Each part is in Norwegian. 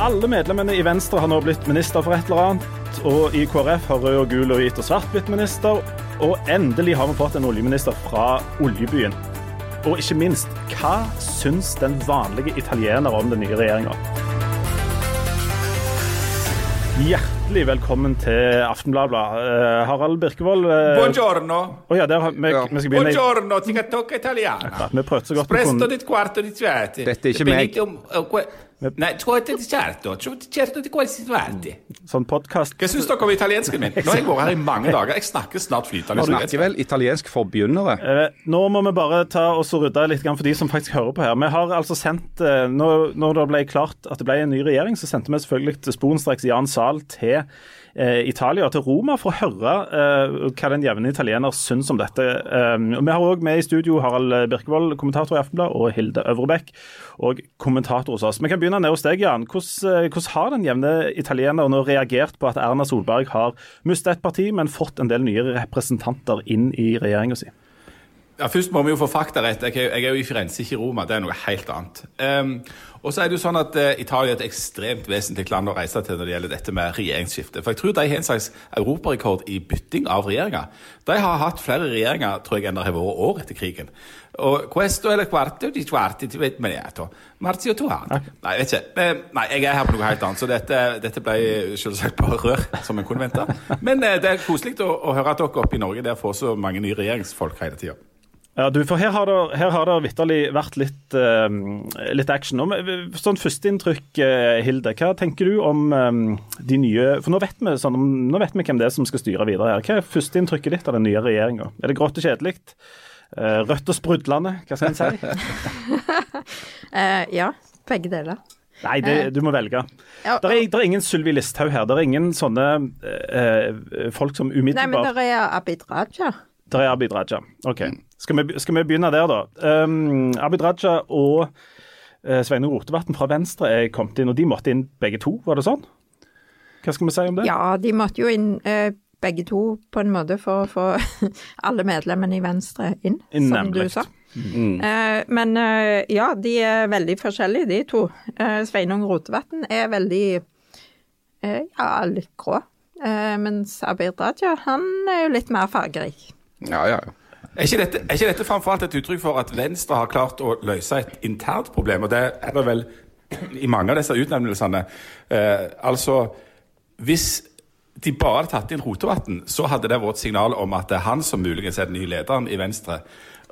Alle medlemmene i Venstre har nå blitt minister for et eller annet. Og i KrF har rød og gul og hvit og svart blitt minister. Og endelig har vi fått en oljeminister fra oljebyen. Og ikke minst, hva syns den vanlige italiener om den nye regjeringa? Hjertelig velkommen til Aftenbladet. Uh, Harald Birkevold. Uh, Buongiorno. Oh, ja, der, vi, Ja. vi skal begynne Buongiorno, ti tocca italiana. Ja, vi prøvde så godt vi kunne. di quarto di. Dette er ikke meg. Nei, quarto di certo. Certo di qualsiasi svarte. Sånn podkast. Hva syns dere om italiensken min? Nå har jeg vært her i mange dager. Jeg snakker snart flytende Du snakker vel italiensk for begynnere? Eh, Nå må vi bare ta oss og rydde litt for de som faktisk hører på her. Vi har altså sendt, eh, Når, når det ble klart at det ble en ny regjering, så sendte vi selvfølgelig til sporenstreks Jan Zahl til eh, Italia, til Roma, for å høre eh, hva den jevne italiener syns om dette. Eh, og vi har òg med i studio Harald Birkevold, kommentator i Aftenblad, og Hilde Øvrebekk, og kommentator hos oss. Vi kan begynne ned hos deg, Jan. Hvordan, hvordan har den jevne italiener nå reagert på at Erna Solberg har mistet et parti, men fått en del nye representanter inn i regjeringa si? Ja, Først må vi jo få fakta rett. Jeg er, jeg er jo i Firenze, ikke i Roma. Det er noe helt annet. Um, og så er det jo sånn at uh, Italia er et ekstremt vesentlig land å reise til når det gjelder dette med regjeringsskifte. For jeg tror de har en slags europarekord i bytting av regjeringer. De har hatt flere regjeringer tror jeg, enn det har vært år etter krigen. Og questo eller quarto di quarti di maniato. Marzio tuano. Nei, jeg vet ikke. Nei, jeg er her på noe helt annet, så dette, dette ble selvsagt bare rør, som en kunne vente. Men uh, det er koselig å, å høre at dere oppe i Norge der får så mange nye regjeringsfolk hele tida. Ja, du, for Her har det, her har det vitterlig vært litt, uh, litt action. Om, sånn Førsteinntrykk, uh, Hilde. Hva tenker du om um, de nye For nå vet, vi, sånn, nå vet vi hvem det er som skal styre videre her. Hva er førsteinntrykket ditt av den nye regjeringa? Er det grått og kjedelig? Uh, rødt og sprudlende? Hva skal en si? uh, ja, begge deler. Nei, det, du må velge. Ja, Det er, der er ingen Sylvi Listhaug her. Det er ingen sånne folk som umiddelbart Nei, men det der er Abid Raja. Der er Abid Raja. OK. Skal vi, skal vi begynne der, da? Um, Abid Raja og uh, Sveinung Rotevatn fra Venstre er kommet inn, og de måtte inn begge to, var det sånn? Hva skal vi si om det? Ja, de måtte jo inn uh, begge to på en måte for å få alle medlemmene i Venstre inn, som Nemlig. du sa. Eh, men ja, de er veldig forskjellige, de to. Sveinung Rotevatn er veldig ja, litt grå. Eh, mens Abid Raja, han er jo litt mer fargerik. Ja, ja. Er ikke dette, er ikke dette framfor alt et uttrykk for at Venstre har klart å løse et internt problem? Og det er det vel i mange av disse utnevnelsene. Eh, altså, hvis de bare hadde tatt inn Rotevatn, så hadde det vært signal om at det er han som muligens er den nye lederen i Venstre.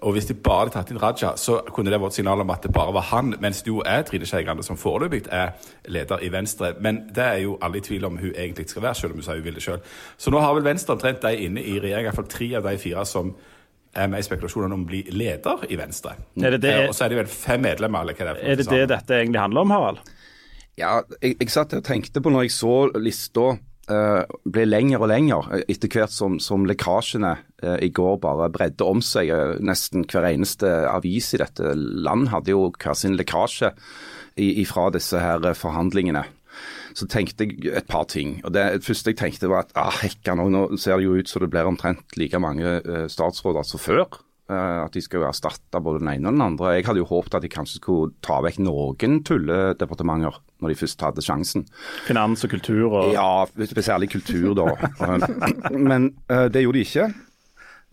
Og hvis de bare hadde tatt inn Raja, så kunne det vært signal om at det bare var han, mens det jo er Trine Skei Grande som foreløpig er leder i Venstre. Men det er jo alle i tvil om hun egentlig skal være, selv om hun sa hun ville sjøl. Så nå har vel Venstre omtrent de inne i regjering, iallfall tre av de fire som med i spekulasjonene om å bli leder i Venstre. Er det det- Eh, Og så er det vel fem medlemmer, eller hva det er. for Er det det sammen. dette egentlig handler om, Harald? ja jeg, jeg satt og tenkte på når jeg så lista eh, ble lenger og lenger eh, etter hvert som, som lekkasjene eh, i går bare bredde om seg. Eh, nesten hver eneste avis i dette land hadde jo hver sin lekkasje i- ifra disse her eh, forhandlingene. Så tenkte jeg et par ting. og Det første jeg tenkte var at ah, hekka, nå, nå ser det jo ut som det blir omtrent like mange eh, statsråder som før. Eh, at de skal jo erstatte både den ene og den andre. Jeg hadde jo håpet at de kanskje skulle ta vekk noen tulledepartementer når de først hadde sjansen. Finans og kultur og Ja, særlig kultur, da. Men eh, det gjorde de ikke.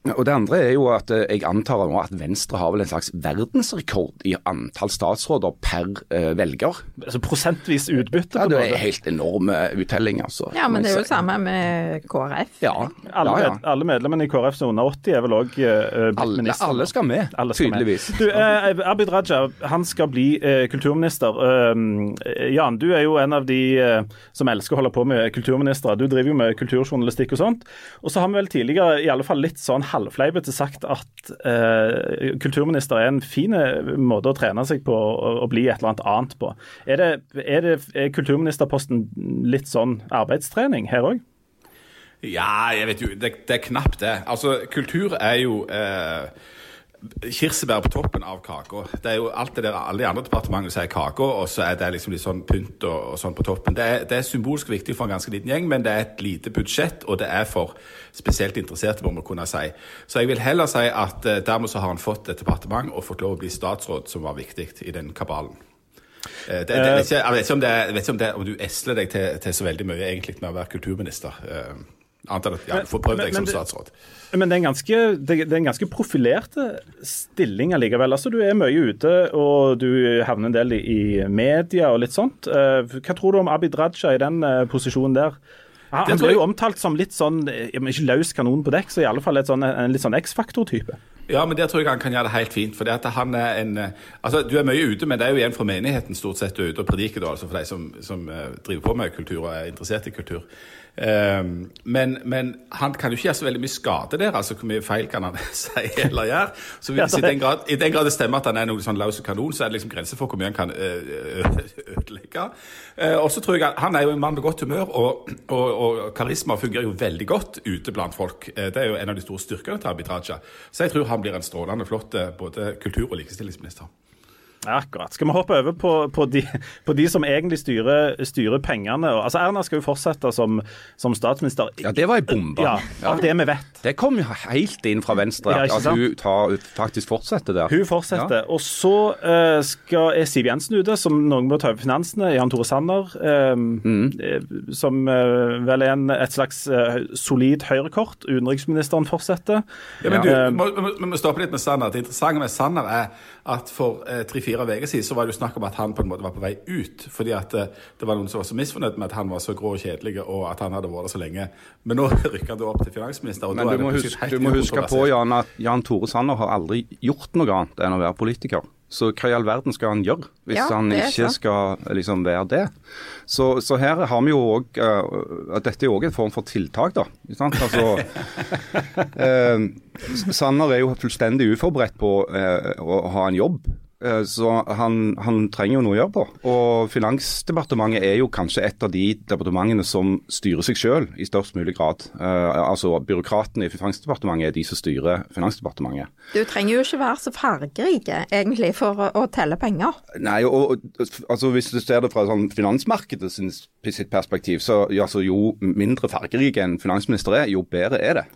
Og Det andre er jo at eh, jeg antar at Venstre har vel en slags verdensrekord i antall statsråder per eh, velger. altså prosentvis utbytte. Ja, Det er helt enorme uttelling, altså. Ja, men det er jo det samme med KrF. Ja, Alle, ja, ja. med- alle medlemmene i KrF som er under 80 er vel òg uh, Alle, alle skal med, Alle skal med. tydeligvis. Du, uh, Abid Raja han skal bli uh, kulturminister. Eh, Jan, du er jo en av de eh, som elsker å holde på med kulturministre. Du driver jo med kulturjournalistikk og sånt. Og så har vi vel tidligere i alle fall litt sånn halvfleipete sagt at eh, kulturminister er en fin eh, måte å trene seg på å bli et eller annet annet på. Er, det, er, det, er kulturministerposten litt sånn arbeidstrening her òg? Ja, jeg vet jo, det, det er knapt det. Altså, kultur er jo eh, kirsebær på toppen av kaka. Det er jo alt det der alle de andre departementene sier kaka, og så er det liksom litt sånn pynt og, og sånn på toppen. Det er, det er symbolsk viktig for en ganske liten gjeng, men det er et lite budsjett, og det er for spesielt interesserte, må vi kunne si. Så jeg vil heller si at eh, dermed så har han fått et departement og fått lov å bli statsråd, som var viktig i den kabalen. Eh, det, det, jeg, vet ikke, jeg vet ikke om, det, vet ikke om, om du esler deg til, til, så veldig mye egentlig med å være kulturminister. Uh, enn at ja, du får prøvd deg som statsråd. Men det er, en ganske, det er en ganske profilerte stilling allikevel. Altså, du er mye ute, og du havner en del i media og litt sånt. Hva tror du om Abid Raja i den posisjonen der? Han, han blir jo omtalt som litt sånn, ikke løs kanon på dekk, så i alle fall sånn, en litt sånn X-faktor-type. Ja, men der tror jeg han kan gjøre det helt fint. for han er en, altså Du er mye ute, men det er jo igjen fra menigheten stort sett du er ute og prediker, da, altså for de som, som driver på med kultur og er interessert i kultur. Um, men, men, han kan jo ikke gjøre så veldig mye skade der. altså Hvor mye feil kan han si eller gjøre? Så hvis, i, den grad, I den grad det stemmer at han er noe sånn løs kanon, så er det liksom grenser for hvor mye han kan ødelegge. Uh, og så tror jeg at Han er jo en mann med godt humør, og, og, og, karisma fungerer jo veldig godt ute blant folk. Det er jo en av de store styrkene til Abid Raja. Så jeg tror han blir en strålende flott både kultur- og likestillingsminister. Akkurat. Skal vi hoppe over på, på, de, på de, som egentlig styrer, styrer, pengene? Altså Erna skal jo fortsette som, som statsminister. Ja, det var ei bombe. Ja, av det vi vet. Det kom jo helt inn fra Venstre, ja, at hun tar, faktisk fortsetter der. Hun fortsetter. Ja. Og så uh, skal, er Siv Jensen ute, som noen må ta over finansene. Jan Tore Sanner, um, mm. som uh, vel er en, et slags uh, solid høyrekort. Utenriksministeren fortsetter. Ja, men du, Vi må stoppe litt med Sanner. Det interessante med Sanner er at for tre-fire uker siden så var det jo snakk om at han på en måte var på vei ut. Fordi at det var noen som var så misfornøyd med at han var så grå og kjedelig, og at han hadde vært der så lenge. Men nå rykker han da opp til finansminister. og Men du må, huske, du må huske på Jan, at Jan Tore Sanner har aldri gjort noe annet enn å være politiker. Så hva i all verden skal han gjøre hvis ja, han ikke skal liksom, være det? Så, så, her har vi jo òg uh, eh, Dette er jo òg en form for tiltak, da. Altså, uh, Sanner er jo fullstendig uforberedt på uh, å ha en jobb. Eh, så han, han, trenger jo noe å gjøre på. Og Finansdepartementet er jo kanskje et av de departementene som styrer seg selv i størst mulig grad. Uh, altså Byråkratene i Finansdepartementet er de som styrer Finansdepartementet. Du trenger jo ikke være så fargerike egentlig for å, å telle penger. Nei, og, altså hvis du ser det fra sånn finansmarkedet sitt perspektiv, så altså, jo mindre fargerik en finansminister er, jo bedre er det.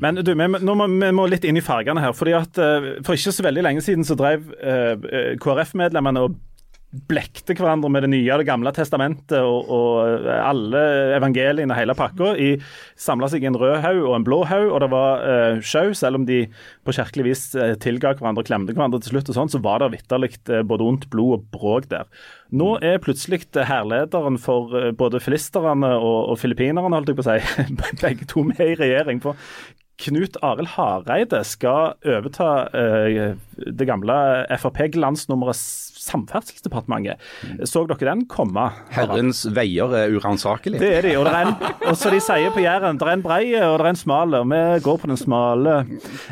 Men du, vi, nå må, vi må litt inn i fargene her. fordi at uh, For ikke så veldig lenge siden så drev uh, eh, KrF-medlemmene og blekte hverandre med det nye og det gamle testamentet og, og alle evangeliene, hele pakka. Samla seg i en rød haug og en blå haug, og det var uh, sjau. Selv om de på kirkelig vis uh, tilga hverandre og klemte hverandre til slutt, og sånn, så var det vitterlig både ondt blod og bråk der. Nå er plutselig hærlederen for både filisterne og, og filippinerne, holdt jeg på å si, begge to med i regjering. For Knut Arild Hareide skal overta uh, det gamle Frp-glansnummeret Samferdselsdepartementet. Så dere den komme? Herrens veier er uransakelige. Det er de. Og, det er en, og så de sier på Jæren, det er en brei og det er en smal, og vi går på den smale.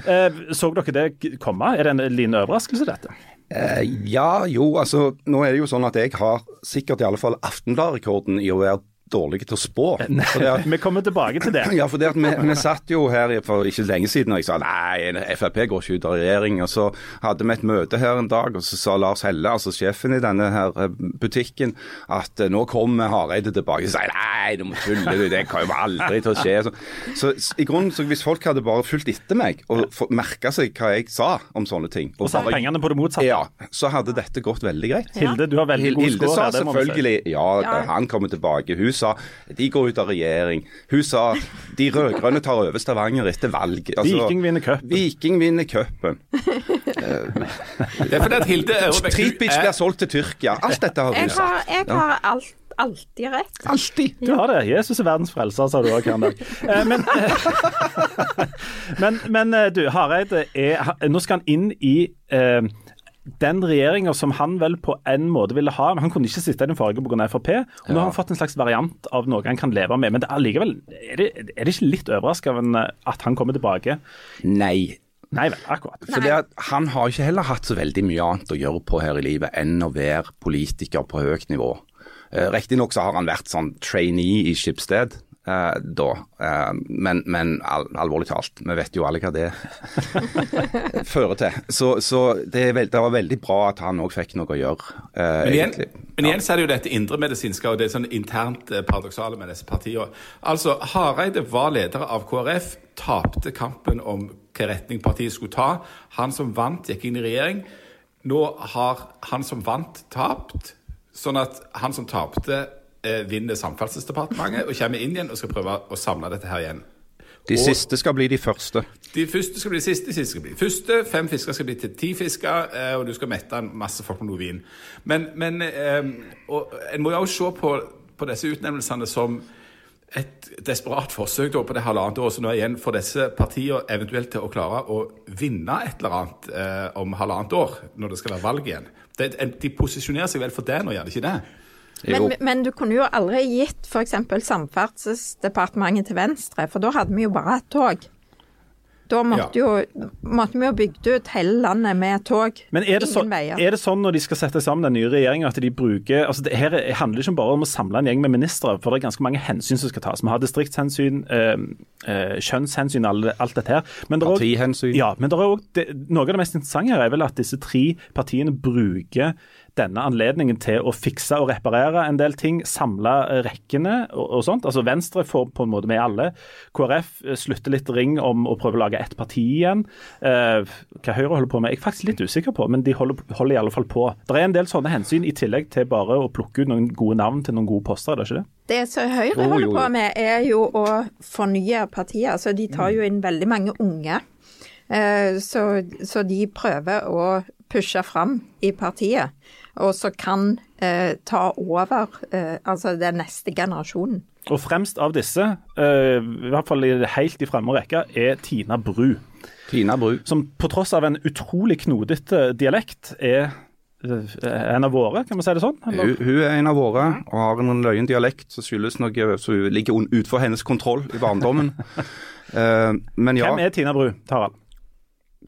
Uh, så dere det komme? Er det en liten overraskelse, dette? Uh, ja, jo, altså nå er det jo sånn at jeg har sikkert i alle fall Aftenblad-rekorden i å være dårlige til å spå. At, vi kommer tilbake til det. Ja, for det at vi, vi satt jo her for ikke lenge siden og jeg sa nei, Frp går ikke ut av regjering. Og så hadde vi et møte her en dag, og så sa Lars Helle, altså sjefen i denne her eh, butikken, at eh, nå kommer Hareide tilbake. Så sa jeg nei, du må tulle, du, det kommer aldri til å skje. Så, så, i grunnen, så hvis folk hadde bare fulgt etter meg og merka seg hva jeg sa om sånne ting Og, og satt pengene på det motsatte? Ja, så hadde dette gått veldig greit. Hilde, du har veldig god Hilde sa selvfølgelig ja, han kommer tilbake. Hun sa de går ut av regjering. Hun sa de rød-grønne tar over Stavanger etter valget. Altså, Viking vinner cupen. Viking vinner cupen. det er fordi at Hilde Tripic blir solgt til Tyrkia. Alt dette har hun sagt. Jeg har alt alltid rett. Alltid. Du har det. Jesus er verdens frelser, sa du òg her en dag. Eh, men, men, men, eh, du, Hareide er Nå skal han inn i eh, den regjeringa som han vel på en måte ville ha men Han kunne ikke sitte i den forrige pga. Frp. og Nå har han fått en slags variant av noe han kan leve med. Men det er, likevel, er, det, er det ikke litt overraskende at han kommer tilbake? Nei. Nei vel, akkurat. For det at Han har ikke heller hatt så veldig mye annet å gjøre på her i livet enn å være politiker på høyt nivå. Eh, Riktignok så har han vært sånn trainee i Skipsted, eh, da. Eh, men, men al alvorlig talt, vi vet jo alle hva det fører til. Så, så det, veld, det, var veldig bra at han òg fikk noe å gjøre. Eh, men, igjen, men igjen så er det jo dette indremedisinske og det sånn internt eh, paradoksale med disse partiene. Altså, Hareide var leder av KrF, tapte kampen om hvilken retning partiet skulle ta. Han som vant, gikk inn i regjering. Nå har han som vant, tapt sånn at han som tapte, vinner Samferdselsdepartementet og kommer inn igjen og skal prøve å samle dette her igjen. De Og- siste skal bli de første. De første skal bli de siste, de siste skal bli de første. Fem fisker skal bli til ti fisker, eh, og du skal mette en masse folk med noe vin. Men, men eh, og en må jo også se på, på disse utnevnelsene som et desperat forsøk på det halvannet året som nå igjen for disse partiene eventuelt til å klare å vinne et eller annet eh, om halvannet år, når det skal være valg igjen. Det, de posisjonerer seg vel for det nå, gjør de ikke det? Men, men du kunne jo aldri gitt f.eks. Samferdselsdepartementet til Venstre, for da hadde vi jo bare hatt tog. Da måtte, jo, måtte vi jo bygd ut hele landet med tog. Men er det, så, er det sånn når de skal sette sammen den nye regjeringa, at de bruker altså det her handler ikke bare om å samle en gjeng med ministre, for det er ganske mange hensyn som skal tas. Vi har distriktshensyn, eh, eh, kjønnshensyn, alt dette her. Men det er også- Partihensyn. Ja, men det er også, det, noe av det mest interessante her er vel at disse tre partiene bruker denne anledningen til å fikse og reparere en del ting, samle rekkene og, og sånt. Altså Venstre får på en måte med alle. KrF eh, slutter litt ring om å prøve å lage ett parti igjen. Eh, hva Høyre holder på med, jeg er faktisk litt usikker på, men de holder, holder i alle fall på. Det er en del sånne hensyn, i tillegg til bare å plukke ut noen gode navn til noen gode poster, er det ikke det? Det som Høyre holder på med, er jo å fornye partiet. Altså, de tar jo inn veldig mange unge. Eh, Så, så de prøver å pushe fram i partiet, og som kan eh, ta over eh, altså den neste generasjonen. Og fremst av disse, eh, i hvert fall helt i fremme rekke, er Tina Bru. Tina Bru. Som på tross av en utrolig knodete dialekt er eh, en av våre, kan vi si det sånn? Hun, hun er en av våre og har en løyen dialekt som skyldes noe som ligger utenfor hennes kontroll i barndommen. uh, men ja, Hvem er Tina Bru, Tarald?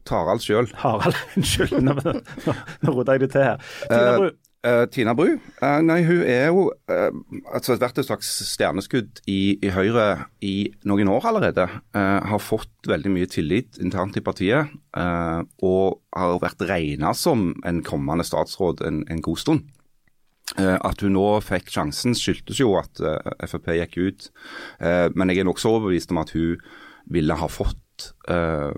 Tarald sjøl. Harald, unnskyld. Nå, nå, nå rota jeg det til her. Tina Bru, Eh, Tina Bru, Uh, nei, hun er jo uh, altså vært et slags stjerneskudd i, i Høyre i noen år allerede. Uh, har fått veldig mye tillit internt i partiet, eh, og har vært regna som en kommende statsråd en, en god stund. Eh, At hun nå fikk sjansen skyldtes jo at eh, Frp gikk ut, Eh, men jeg er nokså overbevist om at hun ville ha fått eh,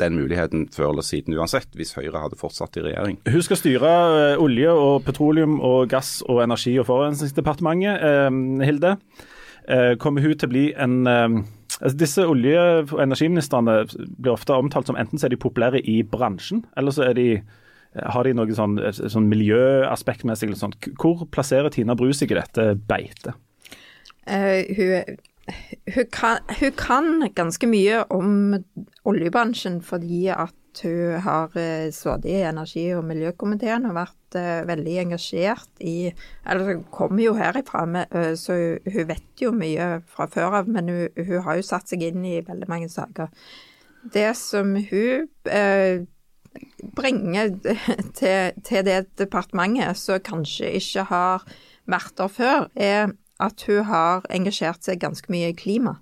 den muligheten før eller siden uansett, hvis Høyre hadde fortsatt i regjering. hun skal styre uh, olje- og petroleum og gass- og energi- og forurensningsdepartementet. uh, Hilde, Eh, kommer hun til å bli en altså Disse olje- og energiministrene blir ofte omtalt som enten så er de populære i bransjen, eller så er de har de noe sånn, sånn miljøaspektmessig. Hvor plasserer Tina Bru seg i dette beitet? Uh, hun, hun, kan, hun kan ganske mye om oljebransjen fordi at hun har uh, sittet i energi- og miljøkomiteen og vært uh, veldig engasjert i Eller hun kommer jo herifra, med, uh, så hun, hun vet jo mye fra før av, men hun, hun har jo satt seg inn i veldig mange saker. Det som hun uh, bringer til, til det departementet som kanskje ikke har vært der før, er at hun har engasjert seg ganske mye i klima.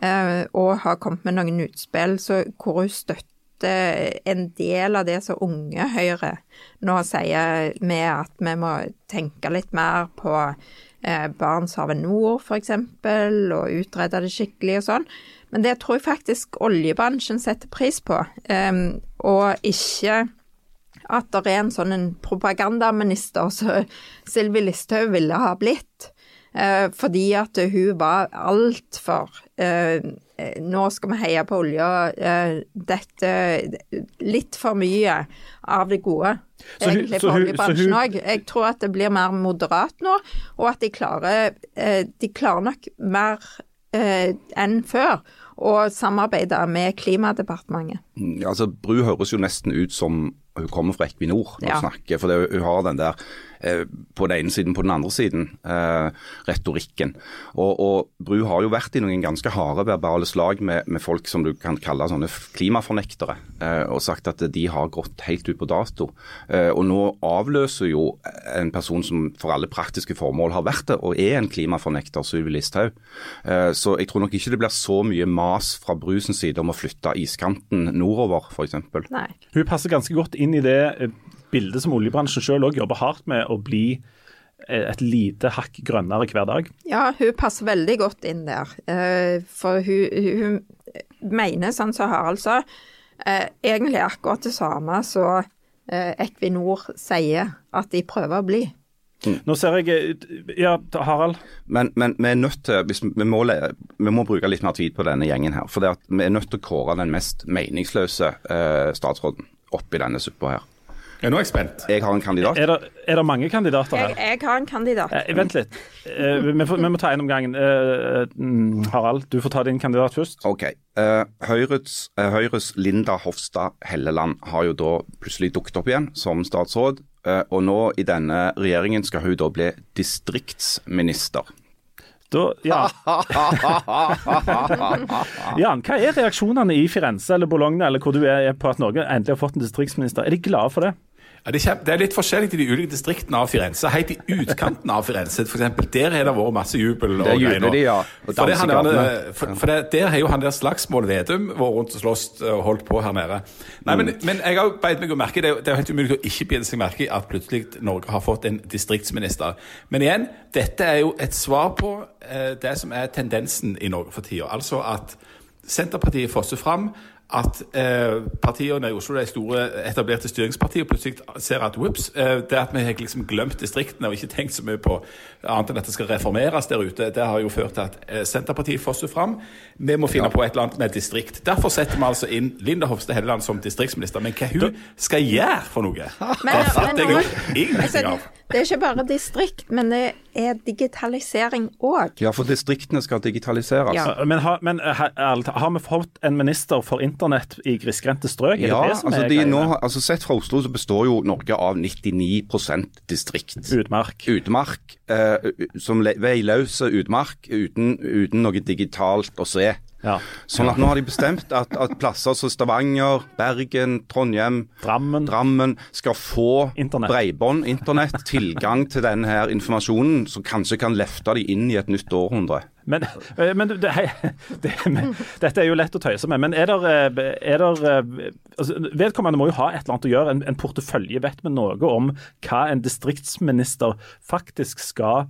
eh, og har kommet med noen utspill hvor hun støtter en del av det som Unge Høyre nå sier, med at vi må tenke litt mer på eh, Barentshavet nord, f.eks., og utrede det skikkelig og sånn. Men det tror jeg faktisk oljebransjen setter pris på, eh, og ikke at det er en sånn propagandaminister som Sylvi Listhaug ville ha blitt. Eh, fordi at hun var altfor eh, eh, Nå skal vi heie på olja. Eh, dette Litt for mye av det gode. Så hun- egentlig så for hun- oljebransjen så hun- òg. Jeg tror at det blir mer moderat nå, og at de klarer, eh, de klarer nok mer eh, enn før å samarbeide med Klimadepartementet. Ja, Altså, Bru høres jo nesten ut som hun kommer fra Equinor når Ja. hun snakker. For det, hun har den der eh, på den ene siden, på den andre siden, eh, retorikken. Og, og Bru har jo vært i noen ganske harde verbale slag med, med folk som du kan kalle sånne klimafornektere, eh, og sagt at de har gått helt ut på dato. Eh, og nå avløser jo en person som for alle praktiske formål har vært det, og er en klimafornekter, Sylvi Listhaug. Eh, så jeg tror nok ikke det blir så mye mas fra Brusens side om å flytte iskanten nordover, f.eks. Hun passer ganske godt inn i det eh, bildet som oljebransjen selv òg jobber hardt med å bli eh, et lite hakk grønnere hver dag. Ja, hun passer veldig godt inn der. Eh, For hun, hun mener, sånn som Harald sa, eh, egentlig akkurat det samme som eh, Equinor sier at de prøver å bli. Nå ser jeg Ja, Harald? Men, men vi er nødt til hvis vi, må, vi, må, bruke litt mer tid på denne gjengen her. For vi er nødt til å kåre den mest meningsløse eh, statsråden oppi denne suppa her. Ja, nå er jeg spent. Jeg har en kandidat. Er det, er det mange kandidater her? Jeg, jeg, har en kandidat. Eh, vent litt. Eh, vi, får, vi, må ta en om gangen. Eh, mm, Harald, du får ta din kandidat først. Ok. Eh, Høyres, eh, Høyres, Linda Hofstad Helleland har jo da plutselig dukket opp igjen som statsråd. Eh, og nå i denne regjeringen skal hun da bli distriktsminister. Da, ja. Jan, hva er reaksjonene i Firenze eller Bologna eller hvor du er på at Norge endelig har fått en distriktsminister? Er de glade for det? Ja, det, er det, er litt forskjellig til de ulike distriktene av Firenze. Helt i utkanten av Firenze, for eksempel, der har det vært masse jubel. og greier. De, ja. For, det, der, for, for det, Der har jo han der Slagsmål Vedum vært rundt og slåss og holdt på her nede. Nei, mm. men, men, jeg har beit meg å merke det, det er jo helt umulig å ikke bite seg merke i at plutselig Norge har fått en distriktsminister. Men igjen, dette er jo et svar på eh, det som er tendensen i Norge for tida. Altså at Senterpartiet fosser fram at eh, partiene i Oslo, de store etablerte styringspartiene, plutselig ser at whoops, eh, det at vi har liksom glemt distriktene og ikke tenkt så mye på annet enn at det skal reformeres der ute, det har jo ført til at eh, Senterpartiet fosser fram. Vi må finne ja. på et eller annet med distrikt. Derfor setter vi altså inn Linda Hofstad Helleland som distriktsminister. Men hva hun skal gjøre for noe, det fatter jeg jo ingenting altså, av. Det er ikke bare distrikt, men det er digitalisering òg. Ja, for distriktene skal digitaliseres. Ja. Men, har, men har, har, vi fått en minister for internett i grisgrendte strøk? Ja, altså, de nå, altså Sett fra Oslo så består jo Norge av 99% distrikt. Utmark. Utmark, eh, som veiløse utmark uten, uten noe digitalt å se. Ja. Sånn at nå har de bestemt at, at plasser som Stavanger, Bergen, Trondheim, Drammen, Drammen skal få internet. bredbånd, internett, tilgang til denne informasjonen som kanskje kan løfte de inn i et nytt århundre. Men, eh, men det, det, men, dette er jo lett å tøyse med. Men er der, eh, er der eh, altså, Vedkommende må jo ha et eller annet å gjøre. En, en portefølje. Vet vi noe om hva en distriktsminister faktisk skal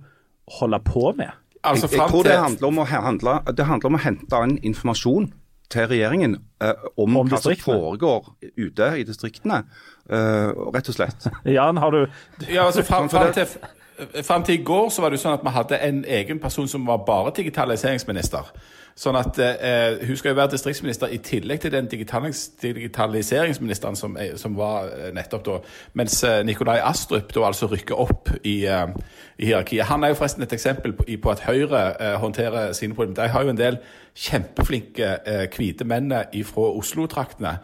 holde på med? Altså, jeg, jeg, tror det handler, om å, handle, det handler om å hente inn informasjon til regjeringen eh, om, om hva som foregår ute i distriktene, eh, rett og slett. Jan, har du Ja, altså Fram til, til, i går så var det jo sånn at vi hadde en egen person som var bare digitaliseringsminister. Sånn at eh, Hun skal jo være distriktsminister i tillegg til den digitalis digitaliseringsministeren som, som, var eh, nettopp da. Mens eh, Nikolai Astrup da altså rykker opp i, eh, i hierarkiet. Han er jo forresten et eksempel på, på at Høyre eh, håndterer sine problemer. De har jo en del kjempeflinke eh, hvite menn fra Oslo-traktene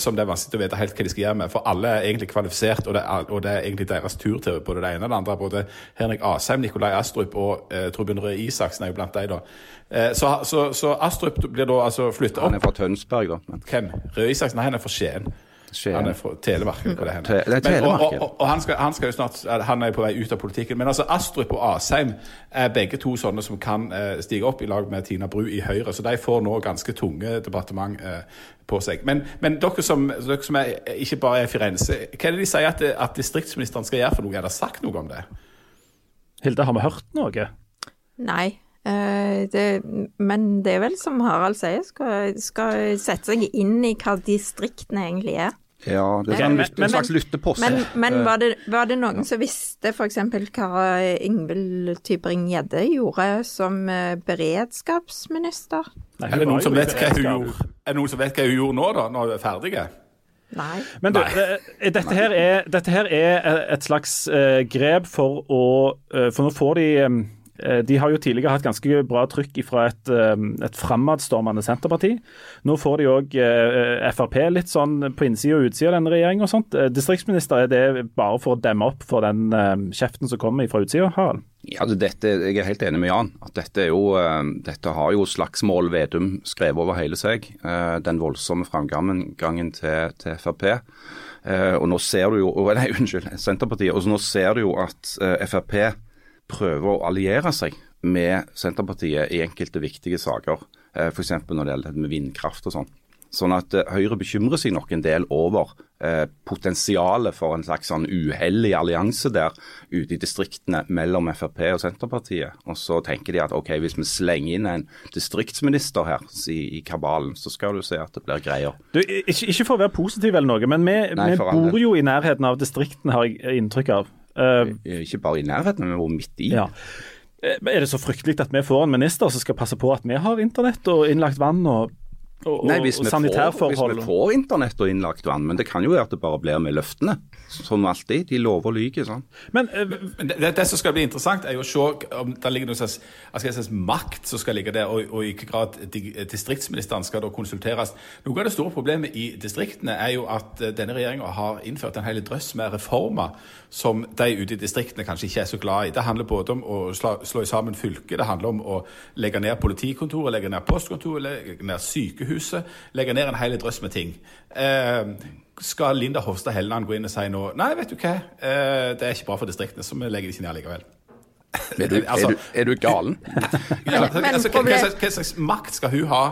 som det er vanskelig å vite helt hva de skal gjøre med. For alle er egentlig kvalifisert, og det er, og det er egentlig deres tur til både det ene og det andre. Både Henrik Asheim, Nikolai Astrup og eh, Torbjørn Røe Isaksen er jo blant de da. Eh, så, så, så, Astrup blir da altså flytta opp. Han er fra Tønsberg, da. Men. Hvem? Røe Isaksen? Nei, han er fra Skien. Skien. Han er fra Telemark. Det er det er Telemark. og, og, og han, skal, han, skal, jo snart Han er på vei ut av politikken. Men altså Astrup og Asheim er begge to sånne som kan eh, stige opp i lag med Tina Bru i Høyre. Så de får nå ganske tunge departement eh, på seg. Men, men dere, som, dere, som, er, ikke bare er Firenze, hva er det de sier at, at distriktsministeren skal gjøre for noe? Er det sagt noe om det? Hilde, har vi hørt noe? Nei. Eh, det, men det er vel som Harald sier, skal, skal sette seg inn i hva distriktene egentlig er. Ja, det er en, lytte, en slags lyttepost. Men, men var, det, var, det, noen som visste f.eks. hva Ingvild Tybring-Gjedde gjorde som eh, beredskapsminister? Nei, er, det noen som vet hva hun gjorde? er det noen som vet hva hun gjorde nå, da, når hun er ferdig? Nei. Men du, Nei. Eh, dette, her er, dette her er et slags uh, grep for å uh, For nå får de um, Eh, de har jo tidligere hatt ganske bra trykk fra et, eh, et framadstormende Senterparti. Nå får de òg eh, Frp litt sånn på innsida og utsida av denne regjeringa og sånt. Distriktsminister, er det bare for å demme opp for den kjeften som kommer fra utsida, Harald? Ja, dette, Jeg er helt enig med Jan. at Dette, jo, dette har jo slagsmål Vedum skrevet over hele seg. Den voldsomme framgangen til, til Frp. Og nå ser du jo, nei, unnskyld, Senterpartiet. og nå ser du jo at Frp prøver å alliere seg med Senterpartiet i enkelte viktige saker. Eh, F.eks. når det gjelder med vindkraft og sånn. Sånn at eh, Høyre bekymrer seg nok en del over eh, potensialet for en slags sånn uheldig allianse der ute i distriktene mellom Frp og Senterpartiet. Og så tenker de at ok, hvis vi slenger inn en distriktsminister her i, i kabalen, så skal du se at det blir greier. Du, ikke, ikke, for å være positiv eller noe, men vi, Nei, vi bor jo i nærheten av distriktene, har jeg inntrykk av. Uh, ikke bare i nærheten, men også midt i. Ja. Er det så fryktelig at vi får en minister som skal passe på at vi har internett og innlagt vann og og, Nei, hvis og vi, får, hvis vi får internett og innlagt vann, men det kan jo være at det bare blir med løftene. Som alltid. De lover og lyver. Sånn. Men, uh, men det, det, som skal bli interessant, er jo å se om det ligger noe slags, slags makt som skal ligge der, og, og i hvilken grad distriktsministeren skal da konsulteres. Noe av det store problemet i distriktene er jo at uh, denne regjeringa har innført en hel drøss med reformer som de ute i distriktene kanskje ikke er så glad i. Det handler både om å slå, slå sammen fylket, det handler om å legge ned politikontoret, legge ned postkontoret, legge ned sykehuset, legge ned en hel drøss med ting. Eh, skal Linda Hofstad Helleland gå inn og si nå Nei, vet du hva, eh, det er ikke bra for distriktene, så vi legger det ikke ned likevel. Er du, altså, er, du, er du, galen? ja, altså, hva, hva, hva, slags makt skal hun ha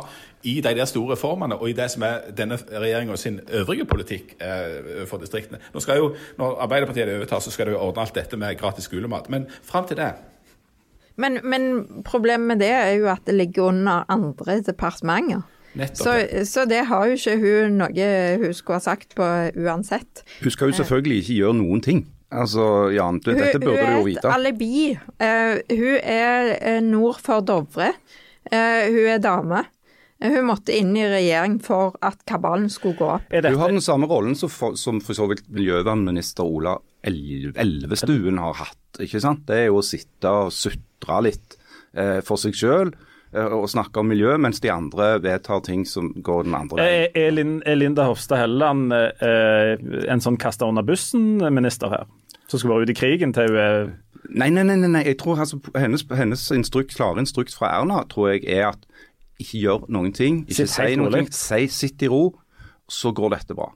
i de der store reformene og i det som er denne regjeringa sin øvrige politikk eh, for distriktene? Nå skal jo, Når Arbeiderpartiet overtar, så skal de jo ordne alt dette med gratis skolemat. Men fram til det men, men problemet med det er jo at det ligger under andre departementer. Så, så, det har jo ikke hun noe hun skulle ha sagt på uansett. Hun skal jo selvfølgelig ikke gjøre noen ting. Altså, Jan, du, dette burde du jo vite. Hun er et alibi. Uh, hun er uh, nord for Dovre. Uh, hun er dame. Hun måtte inn i regjering for at kabalen skulle gå opp. Hun har den samme rollen som for, som for så vidt miljøvernminister Ola Elvestuen har hatt. ikke sant? Det er jo å sitte og sutre litt for seg sjøl Eh, og snakker om miljø, mens de andre vedtar ting som går den andre veien. Er, er Linda Hofstad Helleland eh, en sånn kasta under bussen-minister her? Som skal være ute i krigen til hun er Nei, nei, nei. nei. jeg tror altså, Hennes, hennes instrukt, klare instrukt fra Erna tror jeg er at ikke gjør noen ting, ikke si noe, si sitt i ro, så går dette bra.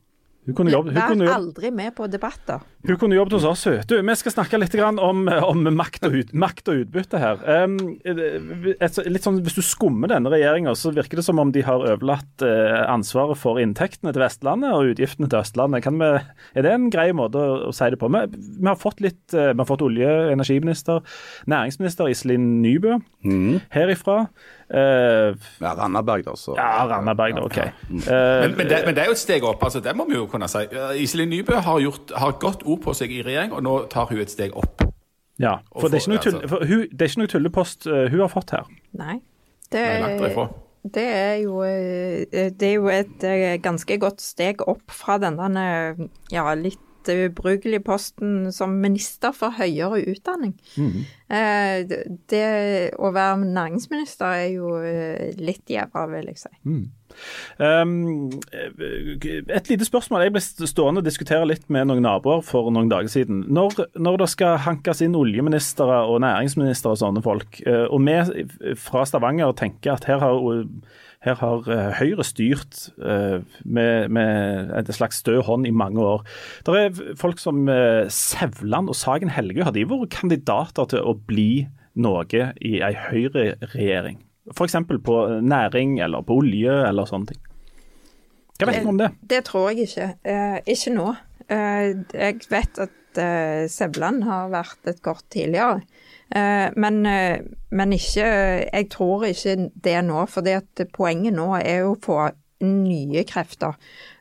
Hun kunne jobbet, hun kunne aldri med på debatter. Hun kunne jobbet hos oss. Du, vi skal snakke litt om, om makt, og ut, makt, og utbytte her. Um, et, litt sånn, hvis du skummer denne regjeringa, så virker det som om de har overlatt uh, ansvaret for inntektene til Vestlandet og utgiftene til Østlandet. Vi, er det en grei måte å, å si det på? Vi, vi har fått litt, uh, vi har fått olje- og energiminister, næringsminister Iselin Nybø mm. herifra. Uh, ja, Randaberg, da. Så. Ja, Randaberg, da, OK. Ja. Uh, men, men, det, men, det, er jo et steg opp, altså, det må vi jo kunne si. Iselin Nybø har, gjort, har godt ord på seg i regjering, og nå tar hun et steg opp. Ja, for, det, er tull, for hun, det, er ikke noe tullepost uh, hun har fått her. Nei. Det, det er jo Det er jo et ganske godt steg opp fra denne ja, litt ubrukelig posten som minister for høyere utdanning. Mm. Det, det, å være næringsminister er jo eh, litt jævla, vil jeg si. Mm. Um, et lite spørsmål. Jeg ble stående og diskutere litt med noen naboer for noen dager siden. Når, når det skal hankes inn oljeministre og næringsministre og sånne folk, eh, og vi fra Stavanger tenker at her har her har uh, Høyre styrt uh, med, med en slags stø hånd i mange år. Det er folk som uh, Sevland og Sagen Helge, har de vært kandidater til å bli noe i ei Høyre-regjering? F.eks. på næring eller på olje eller sånne ting. Hva vet du om det? Det tror jeg ikke. ikke nå. jeg vet at Sevland har vært et kort tidligere. Uh, men, uh, men, ikke Jeg tror ikke det nå. For poenget nå er jo å få nye krefter.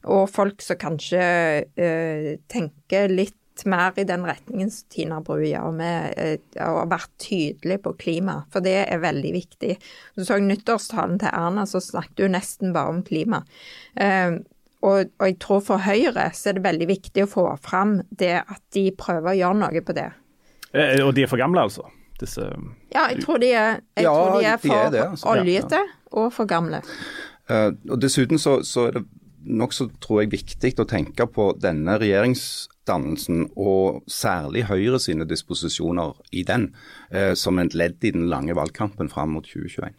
Og folk som kanskje uh, tenker litt mer i den retningen som Tina Bru gjør, med uh, å være tydelig på klima. For det er veldig viktig. Du så nyttårstalen til Erna, så snakket hun nesten bare om klima. Uh, og, og, jeg tror for Høyre så er det veldig viktig å få fram det at de prøver å gjøre noe på det. Og de er for gamle, altså? disse Ja, jeg tror de er, ja, tror de er for de det, altså. oljete og for gamle. Uh, og Dessuten så, så er det nokså, tror jeg, viktig å tenke på denne regjeringsdannelsen, og særlig Høyre sine disposisjoner i den, uh, som et ledd i den lange valgkampen fram mot 2021.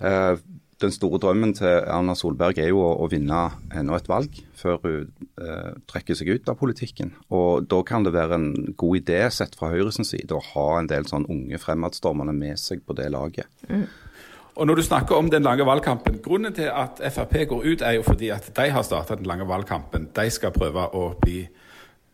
Uh, den store drømmen til Erna Solberg er jo å, å vinne enda et valg før hun eh, trekker seg ut av politikken. Og Da kan det være en god idé sett fra Høyres side å ha en del sånn unge fremadstormende med seg på det laget. Mm. Og Når du snakker om den lange valgkampen, Grunnen til at Frp går ut, er jo fordi at de har starta den lange valgkampen. De skal prøve å bli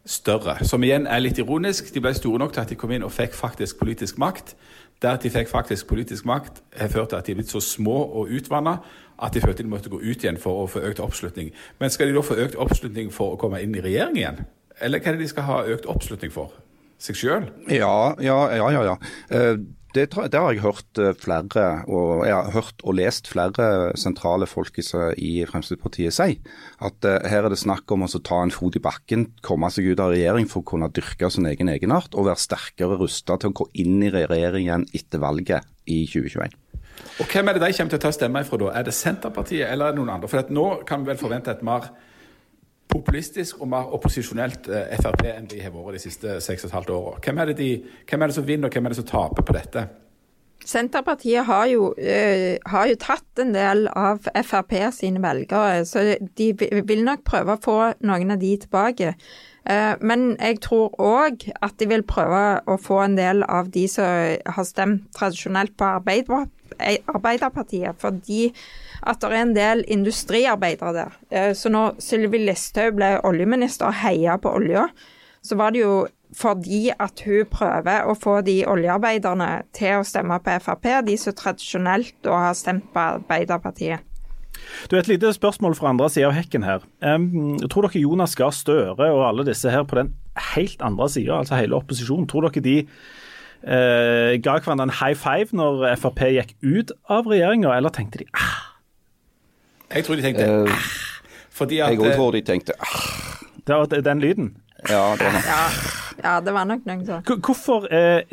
større. Som igjen er litt ironisk. De ble store nok til at de kom inn og fikk faktisk politisk makt. Det at de fikk faktisk politisk makt, har ført til at de er blitt så små og utvanna at de følte de måtte gå ut igjen for å få økt oppslutning. Men skal de da få økt oppslutning for å komme inn i regjering igjen? Eller hva er det de skal ha økt oppslutning for? seg sjøl? Ja, ja, ja. ja. Eh, det, det, har jeg hørt eh, flere, og jeg har hørt og lest flere sentrale folk i Fremskrittspartiet si. At uh, her er det snakk om å ta en fot i bakken, komme seg ut av regjering for å kunne dyrke sin egen egenart, og være sterkere rustet til å gå inn i regjeringen etter valget i 2021. Og Hvem er det de kommer til å ta stemme ifra da? Er det Senterpartiet eller er det noen andre? For nå kan vi vel forvente et mer populistisk og mer opposisjonelt eh, Frp enn de har vært de siste seks og et halvt åra. Hvem, de, hvem, er det som vinner, og hvem er det som taper på dette? Senterpartiet har jo, uh, har jo, tatt en del av Frp sine velgere, så de vil nok prøve å få noen av de tilbake. Uh, men jeg tror òg at de vil prøve å få en del av de som har stemt tradisjonelt på Arbeiderpartiet, fordi at det er en del industriarbeidere der. Eh, så når Sylvi Listhaug ble oljeminister og heia på olja, så var det jo fordi at hun prøver å få de oljearbeiderne til å stemme på Frp, de som tradisjonelt da har stemt på Arbeiderpartiet. Du, Et lite spørsmål fra andre sida av hekken her. Um, tror dere Jonas Gahr Støre og alle disse her på den helt andre sida, altså hele opposisjonen, tror dere de uh, ga hverandre en high five når Frp gikk ut av regjeringa, eller tenkte de ah, jeg tror de tenkte uh, fordi at Jeg òg tror de tenkte Det var den lyden? Ja, det var, ja, ja, det var nok noe sånn. Hvorfor er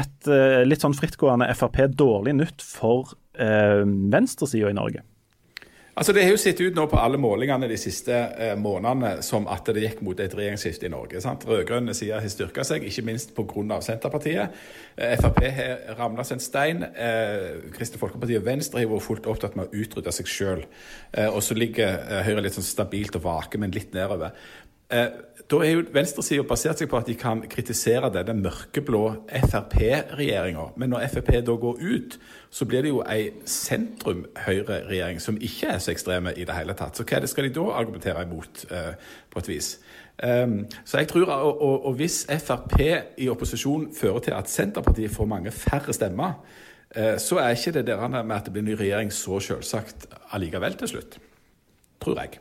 et eh, litt sånn frittgående Frp dårlig nytt for eh, venstresida i Norge? Altså Det har jo sett ut nå på alle målingene de siste eh, månedene som at det gikk mot et regjeringsskifte i Norge. sant? Rød-grønne sider har styrka seg, ikke minst pga. Senterpartiet. Eh, Frp har ramla som en stein. Eh, Kristelig Folkeparti og Venstre har vært fullt opptatt med å utrydde seg sjøl. Eh, og så ligger eh, Høyre litt sånn stabilt og vake, men litt nedover. Eh, da er jo venstresida basert seg på at de kan kritisere denne mørkeblå Frp-regjeringa. Men når Frp da går ut, så blir det jo ei sentrum-høyre-regjering som ikke er så ekstreme i det hele tatt. Så hva skal de da argumentere imot, uh, på et vis? Um, så jeg tror, og, hvis Frp i opposisjon fører til at Senterpartiet får mange færre stemmer, uh, så er ikke det der med at det blir ny regjering så selvsagt allikevel til slutt. Tror jeg.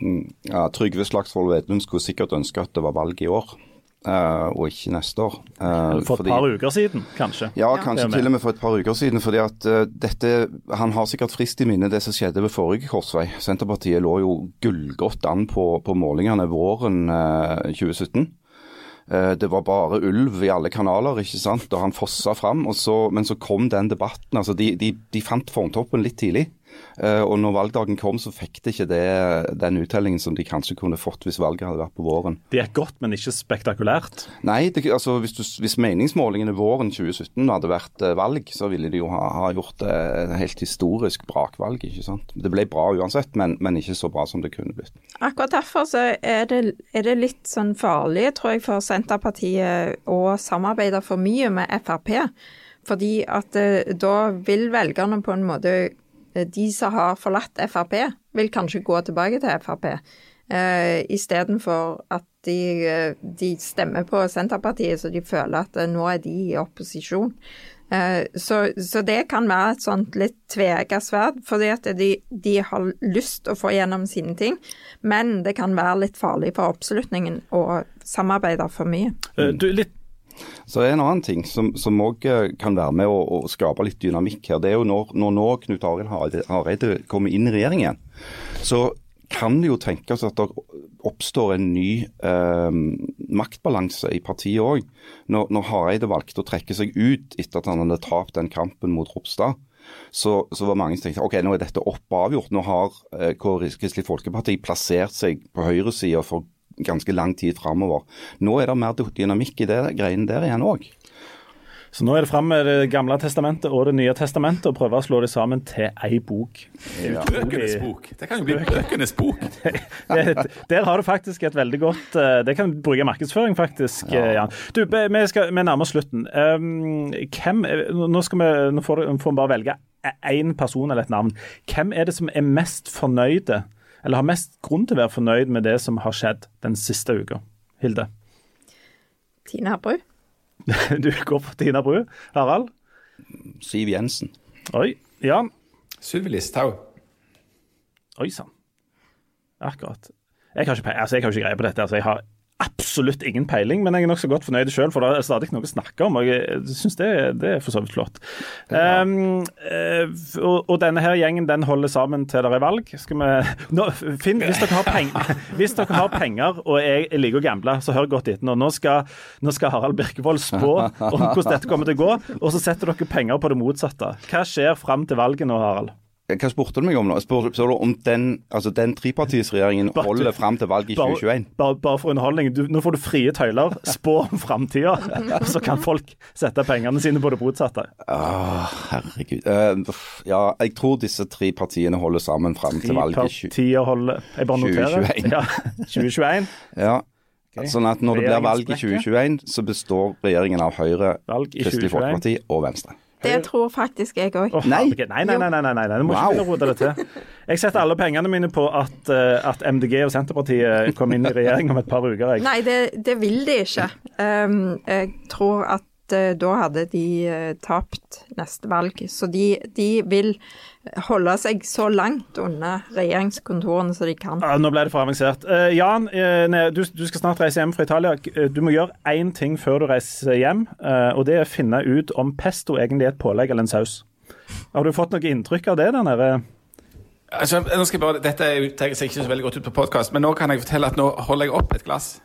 Mm, ja, Trygve Slagsvold Vedum skulle sikkert ønske at det var valg i år. Uh, og ikke neste år. Uh, for et fordi, par uker siden, kanskje? Ja, kanskje ja. til og med for et par uker siden. fordi at uh, dette, Han har sikkert frist i minne det som skjedde ved forrige korsvei. Senterpartiet lå jo gullgodt an på, på målingene våren 2017. Det var bare ulv i alle kanaler, ikke sant, da han fossa fram. men så kom den debatten. altså De, de, de fant formtoppen litt tidlig. Eh, og når valgdagen kom, så fikk de ikke det, den uttellingen som de kanskje kunne fått hvis valget hadde vært på våren. Det gikk godt, men ikke spektakulært? Nei, det, altså hvis, du, hvis, meningsmålingene våren 2017 hadde vært eh, valg, så ville de jo ha, ha gjort et helt historisk brakvalg. ikke sant? Det ble bra uansett, men, men, ikke så bra som det kunne blitt. Akkurat derfor så er det, er det litt sånn farlig, tror jeg, for Senterpartiet å samarbeide for mye med Frp. Fordi at eh, da vil velgerne på en måte Eh, de som har forlatt Frp, vil kanskje gå tilbake til Frp. Uh, Istedenfor at de, uh, de, stemmer på Senterpartiet, så de føler at uh, nå er de i opposisjon. Uh, så, så, det kan være et sånt litt tvega sverd, fordi at de, de, har lyst å få gjennom sine ting. Men det kan være litt farlig for oppslutningen å samarbeide for mye. Du, litt så er en annen ting som òg eh, kan være med å, å, skape litt dynamikk her. Det er jo når, når nå Knut Arild Hareide kommer inn i regjeringen, så kan det jo tenkes at det oppstår en ny eh, maktbalanse i partiet òg. Når, når, Hareide valgte å trekke seg ut etter at han hadde tapt den kampen mot Ropstad, så, så, var mange som tenkte ok, nå er dette opp avgjort. Nå har eh, Kristelig Folkeparti plassert seg på høyresida for ganske lang tid framover. Nå er det mer dynamikk i det greiene der igjen òg. Så nå er det fram med Det gamle testamentet og Det nye testamentet og prøve å slå det sammen til ei bok. Ja. Bøkenes bok. Det kan jo bli bøkenes bok. der har du faktisk et veldig godt eh, Det kan du bruke markedsføring, faktisk, ja. Eh, Jan. Du, vi, skal, vi nærmer oss slutten. Um, hvem, nå, skal vi, nå får vi bare velge én person eller et navn. Hvem er det som er mest fornøyde eller har mest grunn til å være fornøyd med det som har skjedd den siste uka? Hilde? Tina Bru. du går for Tina Bru. Harald? Siv Jensen. Oi. Jan? Sylvi Listhaug. Oi sann. Akkurat. Jeg har, ikke, altså ikke greie på dette. altså Jeg har absolutt ingen peiling, men jeg er nokså godt fornøyd sjøl, for det er stadig noe å snakke om. og Jeg syns det, det, er for så vidt flott. Ja. Um, og, og, denne her gjengen den holder sammen til det er valg. Skal vi nå, Finn, hvis dere, penger, hvis dere har penger og jeg liker å gamble, så hør godt etter nå. Nå skal, nå skal Harald Birkevold spå om hvordan dette kommer til å gå, og så setter dere penger på det motsatte. Hva skjer fram til valget nå, Harald? Hva spurte du meg om nå? Spør du om den, altså den trepartisregjeringen holder fram til valget i 2021? Bare, bare for underholdning. Du, nå får du frie tøyler. Spå om framtida, så kan folk sette pengene sine på det motsatte. Ah, herregud. Uh, ja, jeg tror disse tre partiene holder sammen fram til valget i 2021. holder Jeg bare noterer. 2021. Ja, 2021. ja. Okay. Sånn at når det blir valg i 2021, så består regjeringen av Høyre, Kristelig Folkeparti og Venstre. Det tror faktisk jeg òg. Oh, nei. nei. nei, nei, nei, nei, nei, nei. Du må wow. ikke rote det til. Jeg setter alle pengene mine på at, uh, at, MDG og Senterpartiet kommer inn i regjering om et par uker. Jeg. Nei, det, det vil de ikke. Um, jeg tror at uh, da hadde de uh, tapt neste valg. Så de, de vil holde seg så langt unna regjeringskontorene som de kan. Ja, nå ble det for avansert. Uh, Jan, uh, du, du, skal snart reise hjem fra Italia. Eh, du må gjøre én ting før du reiser hjem, uh, og det er å finne ut om pesto egentlig er et pålegg eller en saus. Har du fått noe inntrykk av det der nede? Altså, nå skal jeg bare, dette ser ikke så veldig godt ut på podkast, men nå kan jeg fortelle at nå holder jeg opp et glass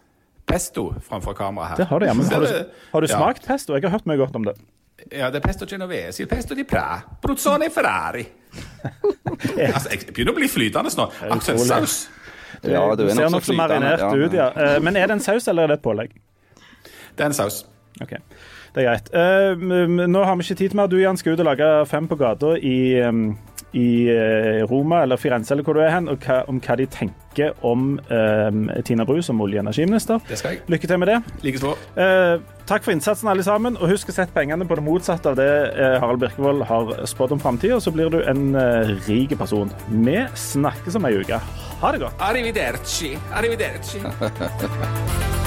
pesto framfor kamera her. Det har du, ja, men har du, har du smakt ja. pesto? Jeg har hørt mye godt om det. Ja, det er pesto genovese, il pesto di pra, bruzzone Ferrari. altså, jeg begynner å bli flytende nå. Akkurat saus. Ja, du, ser nokså marinert ja. ut, ja. Uh, men er det en saus, eller er det et pålegg? Det er en saus. Ok, Det er greit. Uh, nå har vi ikke tid til mer. Du Jan, skal ut og lage Fem på gata i um, i eh, Roma eller Firenze eller hvor du er hen, og hva, om hva de tenker om eh, Tina Bru som olje- og energiminister. Det skal jeg. Lykke til med det. Likeså. Eh, takk for innsatsen, alle sammen. Og husk å sette pengene på det motsatte av det eh, Harald Birkevold har spådd om framtida, så blir du en eh, rik person. Vi snakkes om ei uke. Ha det godt. Arrivederci. Arrivederci.